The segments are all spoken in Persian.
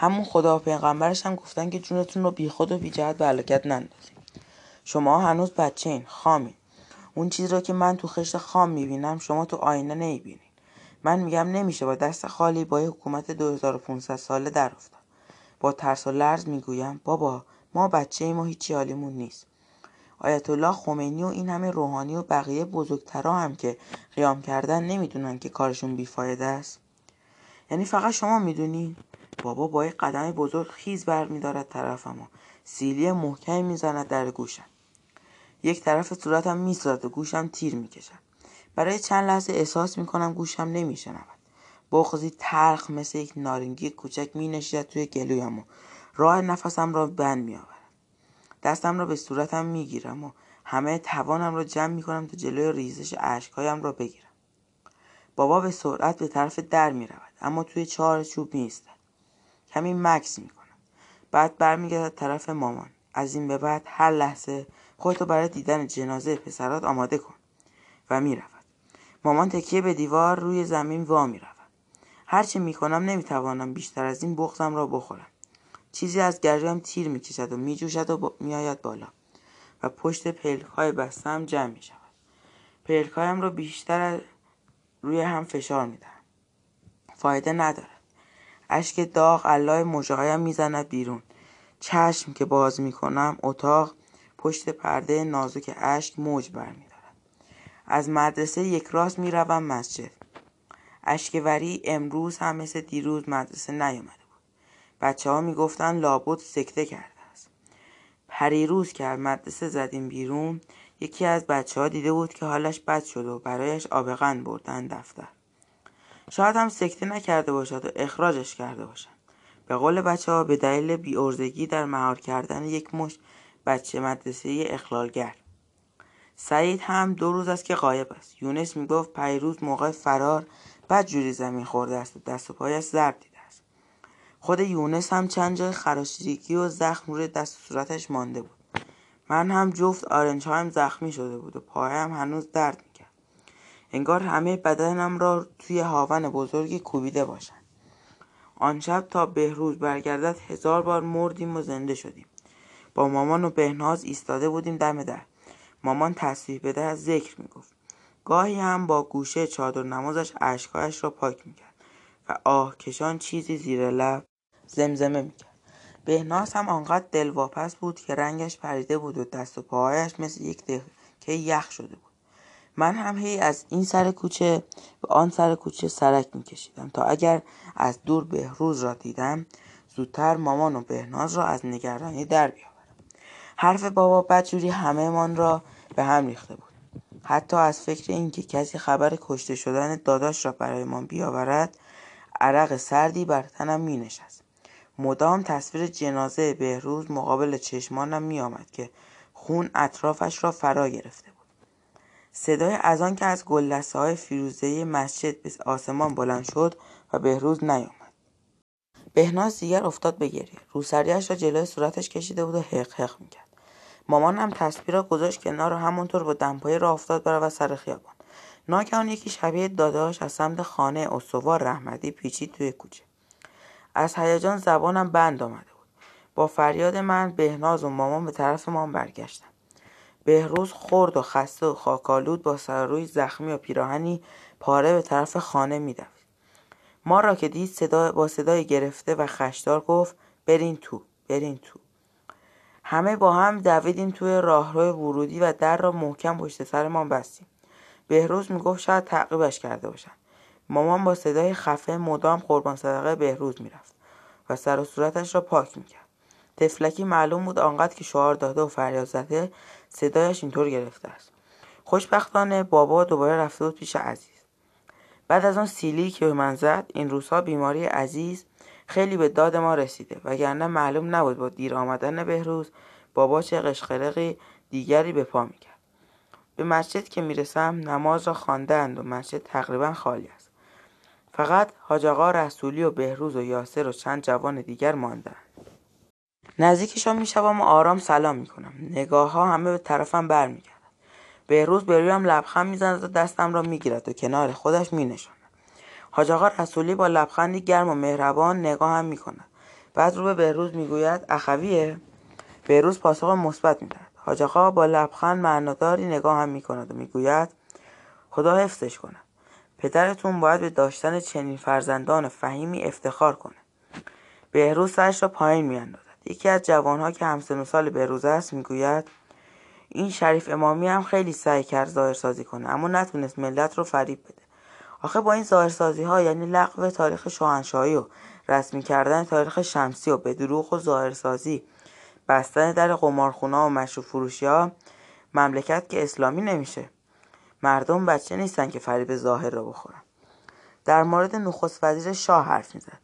همون خدا و پیغمبرش هم گفتن که جونتون رو بیخود و بیجهت به هلاکت نندازین. شما هنوز بچه این خامین. اون چیز رو که من تو خشت خام می‌بینم شما تو آینه نمی‌بینین. من میگم نمیشه با دست خالی با حکومت 2500 ساله در افتاد. با ترس و لرز می‌گویم بابا ما بچه و هیچی حالیمون نیست. آیت الله خمینی و این همه روحانی و بقیه بزرگترا هم که قیام کردن نمی‌دونن که کارشون بیفایده است. یعنی فقط شما می‌دونین؟ بابا با یک قدم بزرگ خیز بر میدارد طرفم و سیلی محکمی می‌زند در گوشم. یک طرف صورتم می‌سازد و گوشم تیر می‌کشد. برای چند لحظه احساس می‌کنم گوشم نمیشنود. بغزی تلخ مثل یک نارنگی کوچک می توی گلویم و راه نفسم را بند می دستم را به صورتم می گیرم و همه توانم را جمع می کنم تا جلوی ریزش اشکهایم را بگیرم. بابا به سرعت به طرف در می رود اما توی چهار چوب نیست. کمی مکس می کنم. بعد برمیگردد طرف مامان. از این به بعد هر لحظه خودتو برای دیدن جنازه پسرات آماده کن و می رود. مامان تکیه به دیوار روی زمین وا می رود. هرچه می کنم نمی توانم بیشتر از این بغزم را بخورم. چیزی از گرجم تیر می کشد و می جوشد و می آید بالا و پشت پلک های بستم جمع می شود. پلک هایم را بیشتر روی هم فشار می دهم. فایده ندارد. اشک داغ علای مژههایم می‌زند بیرون. چشم که باز می کنم اتاق پشت پرده نازک اشک موج برمیدارد. از مدرسه یک راست می روم مسجد اشکوری امروز هم مثل دیروز مدرسه نیامده بود. بچه ها می گفتن لابد سکته کرده است. پریروز که از مدرسه زدیم بیرون یکی از بچه ها دیده بود که حالش بد شد و برایش آبغن بردن دفتر. شاید هم سکته نکرده باشد و اخراجش کرده باشد. به قول بچه ها به دلیل بیارزگی در مهار کردن یک مش بچه مدرسه اخلالگر. سعید هم دو روز است که غایب است. یونس می‌گفت پیروز موقع فرار بد جوری زمین خورده است و دست و پایش ضرب دیده است. خود یونس هم چند جای خراشیدگی و زخم روی دست و صورتش مانده بود. من هم جفت آرنج هایم زخمی شده بود و پایم هنوز درد انگار همه بدنم را توی هاون بزرگی کوبیده باشند. آن شب تا بهروز برگردد هزار بار مردیم و زنده شدیم. با مامان و بهناز ایستاده بودیم دم در. مامان تصویح بده از ذکر می‌گفت. گاهی هم با گوشه چادر نمازش اشکهایش را پاک می‌کرد و آه کشان چیزی زیر لب زمزمه می‌کرد. بهناز هم آنقدر دلواپس بود که رنگش پریده بود و دست و پاهایش مثل یک دکه یخ شده بود. من هم هی از این سر کوچه به آن سر کوچه سرک میکشیدم تا اگر از دور بهروز را دیدم زودتر مامان و بهناز را از نگرانی در بیاورم حرف بابا بدجوری همهمان را به هم ریخته بود حتی از فکر اینکه کسی خبر کشته شدن داداش را برایمان بیاورد عرق سردی بر تنم می نشست. مدام تصویر جنازه بهروز مقابل چشمانم می آمد که خون اطرافش را فرا گرفته. صدای از آن که از گلدسته های فیروزه مسجد به آسمان بلند شد و بهروز نیامد. بهناز دیگر افتاد به گریه. روسریش را جلوی صورتش کشیده بود و حق حق می‌کرد. مامانم تصویر را گذاشت کنار و همونطور با دمپایی را افتاد و سر خیابان ناگهان یکی شبیه داداش از سمت خانه استوار رحمتی پیچید توی کوچه از هیجان زبانم بند آمده بود با فریاد من بهناز و مامان به طرف ما برگشتن بهروز خرد و خسته و خاکالود با سر زخمی و پیراهنی پاره به طرف خانه میدوید ما را که دید صدا با صدای گرفته و خشدار گفت برین تو برین تو. همه با هم دویدیم توی راهرو ورودی و در را محکم پشت سرمان بستیم. بهروز می‌گفت شاید تعقیبش کرده باشن. مامان با صدای خفه مدام قربان صدقه بهروز می‌رفت و سر و صورتش را پاک می‌کرد. تفلکی معلوم بود آنقدر که شعار داده و فریاد زده صدایش اینطور گرفته است. خوشبختانه بابا دوباره رفته بود پیش عزیز. بعد از آن سیلی که به من زد این روزها بیماری عزیز خیلی به داد ما رسیده وگرنه معلوم نبود با دیر آمدن بهروز بابا چه قشقرقی دیگری به پا می‌کرد. به مسجد که می‌رسم نماز را خواندند و مسجد تقریبا خالی است. فقط حاج آقا رسولی و بهروز و یاسر و چند جوان دیگر ماندند نزدیکشان می‌شوم و آرام سلام می‌کنم. نگاه ها همه به طرفم برمیگردند بهروز به رویم لبخند می‌زند و دستم را می‌گیرد و کنار خودش مینشاند. حاج آقا رسولی با لبخندی گرم و مهربان نگاه هم می کند بعد رو به بهروز می‌گوید اخویه؟ بهروز پاسخ مثبت می‌دهد. حاج آقا با لبخند معناداری نگاه هم می‌کند و می‌گوید خدا حفظش کند. پدرتون باید به داشتن چنین فرزندان فهیمی افتخار کنه. بهروز سرش را پایین میاندازد. یکی از جوانها که همسن و سال بهروز است می‌گوید این شریف امامی هم خیلی سعی کرد ظاهرسازی کنه اما نتونست ملت رو فریب بده. آخه با این ظاهرسازی ها یعنی لغو تاریخ شاهنشاهی و رسمی کردن تاریخ شمسی و به دروغ و ظاهرسازی بستن در قمارخونه و مشروب فروشی ها مملکت که اسلامی نمیشه. مردم بچه نیستن که فریب ظاهر را بخورن. در مورد نخست وزیر شاه حرف می‌زد.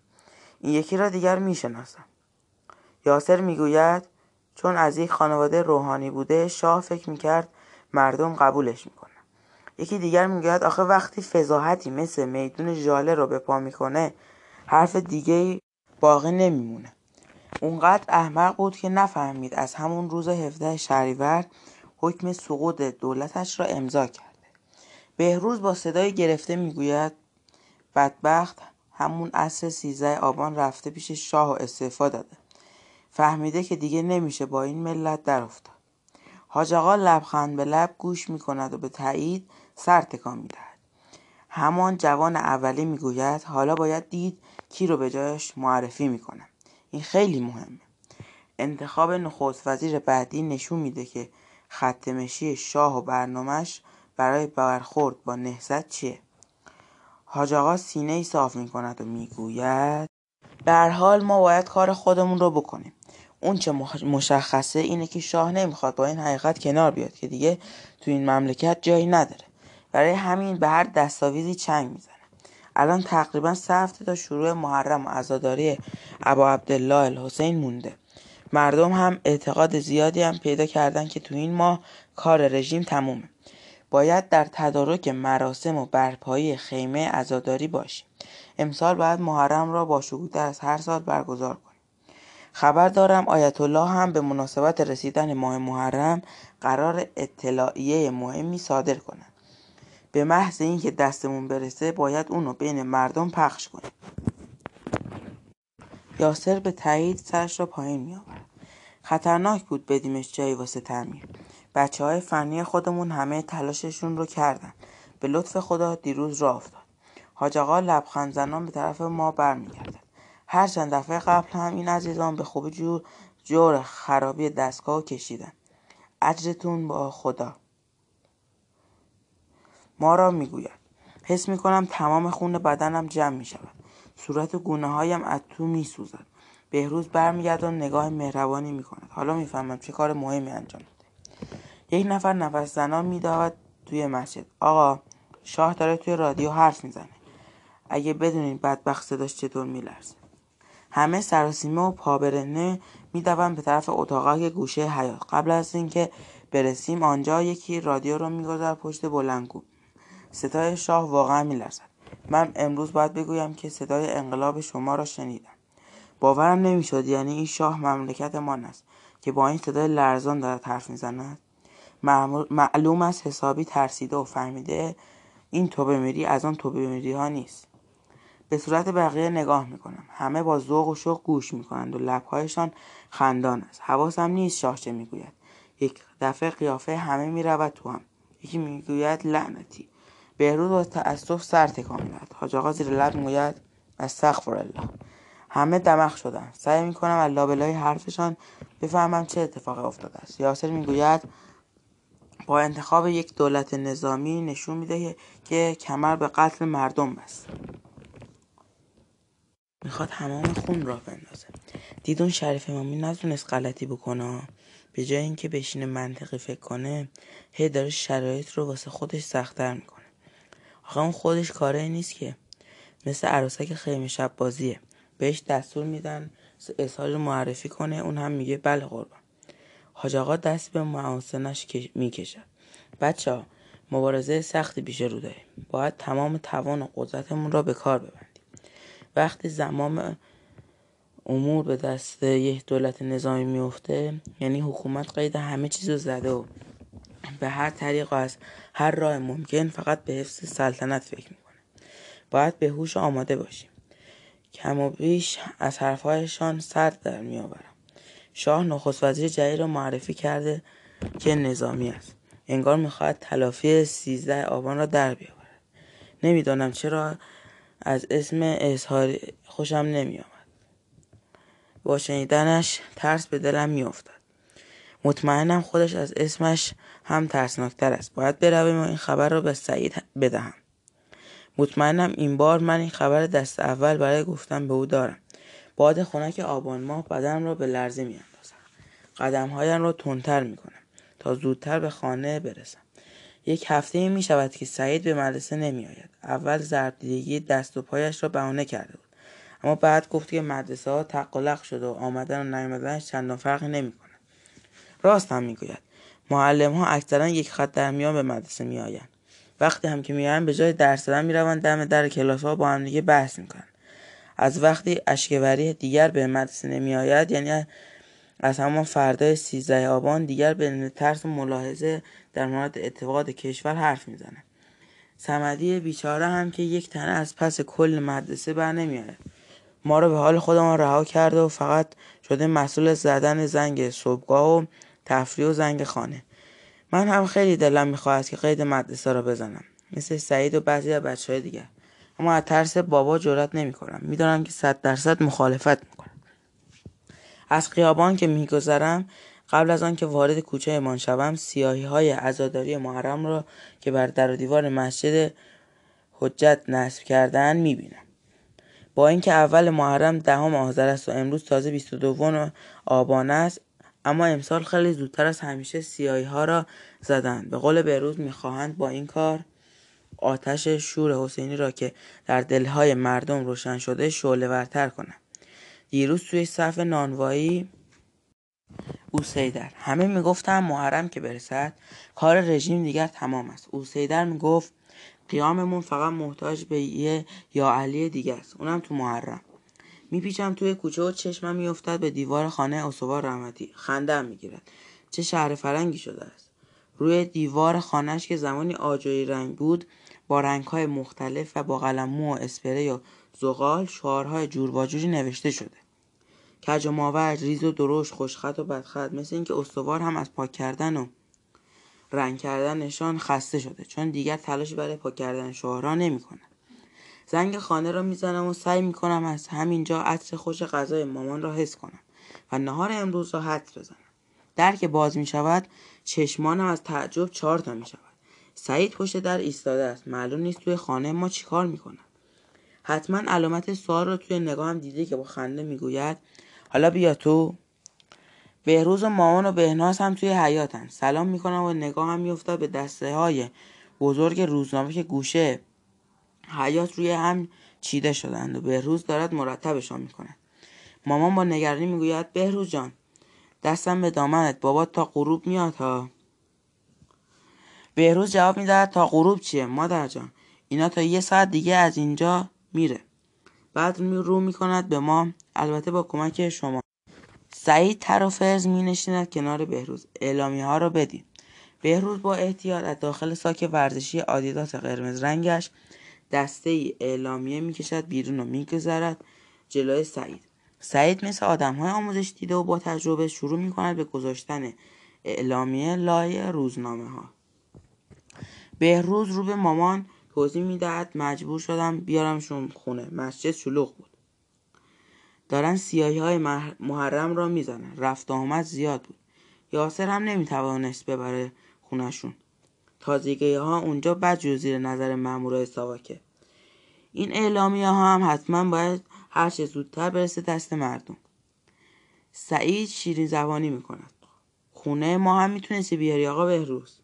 این یکی را دیگر می‌شناسم. یاسر می‌گوید چون از یک خانواده روحانی بوده شاه فکر می‌کرد مردم قبولش می‌کنن یکی دیگر می‌گوید آخه وقتی فضاحتی مثل میدون ژاله رو به پا می‌کنه حرف دیگه باقی نمیمونه. اونقدر احمق بود که نفهمید از همون روز 17 شهریور حکم سقوط دولتش را امضا کرده. بهروز با صدای گرفته می‌گوید بدبخت همون عصر سیزده آبان رفته پیش شاه و استعفا داده. فهمیده که دیگه نمیشه با این ملت در افتاد حاج آقا لبخند به لب گوش می‌کند و به تایید سر تکان می‌دهد. همان جوان اولی می‌گوید حالا باید دید کی رو به جایش معرفی می‌کنم. این خیلی مهمه. انتخاب نخست وزیر بعدی نشون میده که خط مشی شاه و برنامهش برای برخورد با نهزت چیه. حاج آقا سینه ای صاف می کند و می‌گوید به حال ما باید کار خودمون رو بکنیم. اون چه مشخصه اینه که شاه نمی‌خواد با این حقیقت کنار بیاد که دیگه تو این مملکت جایی نداره. برای همین به هر دستاویزی چنگ می‌زنه. الان تقریبا سه هفته تا شروع محرم و عزاداری ابا عبدالله الحسین مونده. مردم هم اعتقاد زیادی هم پیدا کردن که تو این ماه کار رژیم تمومه. باید در تدارک مراسم و برپایی خیمه عزاداری باشیم. امسال باید محرم را با شکوهتر از هر سال برگزار خبر دارم آیت الله هم به مناسبت رسیدن ماه محرم قرار اطلاعیه مهمی صادر کنند به محض اینکه دستمون برسه باید اونو بین مردم پخش کنیم. یاسر به تایید سرش را پایین می آورد. خطرناک بود بدیمش جایی واسه تعمیر. بچه های فنی خودمون همه تلاششون رو کردن. به لطف خدا دیروز را افتاد. حاج آقا لبخند زنان به طرف ما برمیگردد. هر چند دفعه قبل هم این عزیزان به خوبی جور جور خرابی دستگاه کشیدن. اجرتون با خدا. ما را می‌گوید. حس می‌کنم تمام خون بدنم جمع می‌شود. صورت گونه هایم از تو میسوزد. بهروز و نگاه مهربانی می‌کند. حالا می‌فهمم چه کار مهمی انجام داده یک نفر نفس زنان می‌دهد توی مسجد. آقا شاه داره توی رادیو حرف می‌زنه. اگه بدونین بدبخت صداش چطور میلرزه. همه سراسیمه و پابرنه می‌دوند به طرف اتاقک گوشه حیات قبل از اینکه برسیم آنجا یکی رادیو رو میگذار پشت بلنگو صدای شاه واقعا میلرزد. من امروز باید بگویم که صدای انقلاب شما را شنیدم. باورم نمی‌شد یعنی این شاه مملکتمان است که با این صدای لرزان دارد حرف می‌زند. معلوم است حسابی ترسیده و فهمیده این توبه میری از آن توبه میری ها نیست. به صورت بقیه نگاه می‌کنم. همه با ذوق و شوق گوش می‌کنند و لبهایشان خندان است. حواسم نیست شاه چه می‌گوید. یک دفعه قیافه همه می‌رود تو هم. یکی می‌گوید لعنتی. بهروز با تأسف سر تکان می‌دهد. حاج آقا زیر لب می‌گوید استغفر الله همه دمخ شدن سعی می‌کنم از لابلای حرفشان بفهمم چه اتفاقی افتاده است. یاسر می‌گوید با انتخاب یک دولت نظامی نشون میده که کمر به قتل مردم بست. می‌خواد همام خون را بندازه. دیدون شریف امامی نتونست غلطی بکنه. به جای اینکه بشینه منطقی فکر کنه هی داره شرایط رو واسه خودش سختتر می‌کنه. آخه اون خودش کاره نیست که. مثل عروسک خیمه شب بازیه. بهش دستور میدن اظهار معرفی کنه اون هم میگه بله قربان. حاج آقا دست به معاصنش می‌کشد بچه ها مبارزه سختی پیش رو داریم. باید تمام توان و قدرتمون را به کار ببندیم وقتی زمام امور به دست یک دولت نظامی میفته یعنی حکومت قید همه چیز رو زده و به هر طریق و از هر راه ممکن فقط به حفظ سلطنت فکر می‌کنه. باید به هوش آماده باشیم. کم و بیش از حرفهایشان سرد در میآورم. شاه نخست وزیر جدید را معرفی کرده که نظامی است. انگار می‌خواهد تلافی سیزده آبان را در بیاورد. نمی‌دانم چرا از اسم اظهار خوشم نمیآمد. با شنیدنش ترس به دلم میافتد مطمئنم خودش از اسمش هم ترسناکتر است. باید برویم و این خبر را به سعید بدهم. مطمئنم این بار من این خبر دست اول برای گفتن به او دارم. باد خنک آبان ماه بدنم را به لرزه میاندازد. قدمهایم را تندتر می‌کنم تا زودتر به خانه برسم. یک هفته می شود که سعید به مدرسه نمی آید. اول ضرب دست و پایش را بهانه کرده بود. اما بعد گفت که مدرسه ها تقلق شده و آمدن و نیامدنش چندان فرقی نمی کند. راست هم می‌گوید. معلم ها اکثرا یک خط در میان به مدرسه می آیند. وقتی هم که میآیند به جای درس دادن می‌روند دم در کلاس ها با هم دیگه بحث می‌کنند. از وقتی اشکوری دیگر به مدرسه نمی آید یعنی از همان فردای سیزده آبان دیگر به ترس و ملاحظه در مورد اتفاقات کشور حرف می‌زنه. سمدی بیچاره هم که یک تنه از پس کل مدرسه بر نمیاره ما رو به حال خودمان رها کرده و فقط شده مسئول زدن زنگ صبحگاه و تفریح و زنگ خانه. من هم خیلی دلم می‌خواهد که قید مدرسه را بزنم. مثل سعید و بعضی از بچه های دیگر. اما از ترس بابا جرات نمی کنم می‌دانم که صد درصد مخالفت می‌کنم از خیابان که میگذرم قبل از آنکه وارد کوچه امان شوم سیاهی های عزاداری محرم را که بر در و دیوار مسجد حجت نصب کردن می‌بینم. با اینکه اول محرم دهم آذر است و امروز تازه 22 آبان است اما امسال خیلی زودتر از همیشه سیاهی ها را زدند به قول بهروز می‌خواهند با این کار آتش شور حسینی را که در دلهای مردم روشن شده شعله ورتر کنند. دیروز توی صف نانوایی؟ اوسیدر همه می‌گفتن محرم که برسد. کار رژیم دیگر تمام است. اوسیدر می‌گفت قیاممون فقط محتاج به یه یا علی دیگه است. اونم تو محرم. میپیچم توی کوچه و چشمم میافتد به دیوار خانه اسوار رحمتی. خندم می‌گیرد. چه شهر فرنگی شده است. روی دیوار خانهش که زمانی آجوی رنگ بود با رنگهای مختلف و با قلمو و اسپری و زغال شعارهای جور و جوری نوشته شده. کج و ریز و درشت خوشخط و بدخط مثل اینکه استوار هم از پاک کردن و رنگ کردنشان خسته شده چون دیگر تلاشی برای پاک کردن شعارها نمی کند. زنگ خانه را می‌زنم و سعی می‌کنم از همینجا عطر خوش غذای مامان را حس کنم و نهار امروز را حد بزنم. در که باز می شود چشمانم از تعجب چهار تا می شود سعید پشت در ایستاده است. معلوم نیست توی خانه ما چیکار می‌کند حتما علامت سوال را توی نگاهم دیده که با خنده می‌گوید حالا بیا تو. بهروز و مامان و بهناز هم توی حیاتن. سلام می‌کنم و نگاه هم میافتد به دسته های بزرگ روزنامه که گوشه حیات روی هم چیده شدند و بهروز دارد مرتبشان می‌کند. مامان با نگرانی می‌گوید بهروز جان دستم به دامنت. بابا تا غروب میاد ها. بهروز جواب می‌دهد تا غروب چیه؟ مادر جان اینا تا یه ساعت دیگه از اینجا میره. بعد رو می‌کند به ما. البته با کمک شما. سعید تر و فرز می نشیند کنار بهروز. اعلامی ها را بدین. بهروز با احتیاط از داخل ساک ورزشی آدیداس قرمز رنگش دسته ای اعلامیه می کشد بیرون و میگذرد جلوی سعید. سعید مثل آدم های آموزش دیده و با تجربه شروع می کند به گذاشتن اعلامیه لایه روزنامه ها بهروز رو به مامان توضیح می‌دهد. مجبور شدم بیارمشون خونه. مسجد شلوغ بود. دارن سیاهی های محرم را می‌زنن. رفت آمد زیاد بود. یاسر هم نمی‌توانست ببره خونشون تازگی ها اونجا بد زیر نظر مامورای ساواکه. این اعلامیه ها هم حتما باید هر چه زودتر برسه دست مردم. سعید شیرین زبانی می‌کند. خونه ما هم می‌تونستی بیاری آقا بهروز.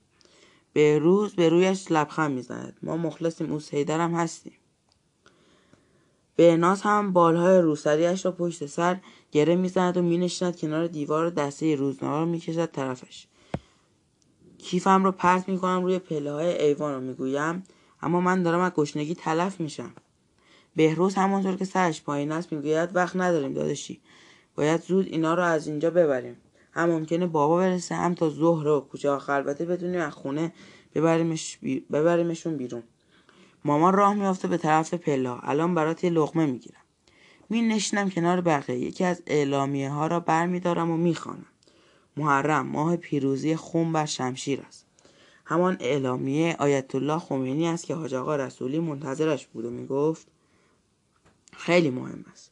بهروز به رویش لبخند می‌زند. ما مخلصیم اوس هم هستیم. بهناز هم بالهای روسریش را پشت سر گره می‌زند و مینشیند کنار دیوار دسته روزنامه را می‌کشد طرفش. کیفم رو پرت می‌کنم روی پله های ایوان رو می‌گویم اما من دارم از گشنگی تلف میشم. بهروز همانطور که سرش پایین است می‌گوید وقت نداریم داداشی. باید زود اینا رو از اینجا ببریم. هم ممکنه بابا برسه هم تا ظهر و کوچه آخر البته بدونیم از خونه ببریمش ببریمشون بیرون. مامان راه میافته به طرف پلا الان برات یه لقمه می‌گیرم. می نشینم کنار بقیه. یکی از اعلامیه ها را بر می دارم و می خانم. محرم ماه پیروزی خون بر شمشیر است. همان اعلامیه آیت الله خمینی است که حاج آقا رسولی منتظرش بود و می گفت خیلی مهم است.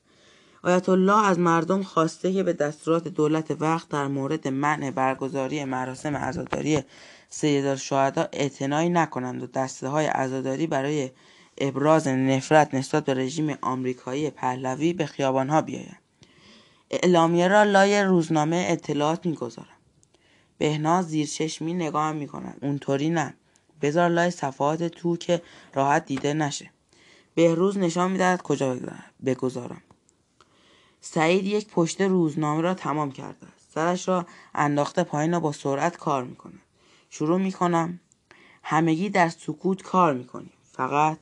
آیت الله از مردم خواسته که به دستورات دولت وقت در مورد منع برگزاری مراسم عزاداری سید الشهدا اعتنایی نکنند و دسته های عزاداری برای ابراز نفرت نسبت به رژیم آمریکایی پهلوی به خیابانها بیایند. اعلامیه را لای روزنامه اطلاعات می‌گذارم. بهناز زیر چشمی نگاه می‌کند. اونطوری نه. بذار لای صفحات تو که راحت دیده نشه. بهروز نشان می‌دهد کجا بگذارم. سعید یک پشت روزنامه را تمام کرده است. سرش را انداخته پایین و با سرعت کار می‌کند شروع می‌کنم. همگی در سکوت کار می‌کنیم. فقط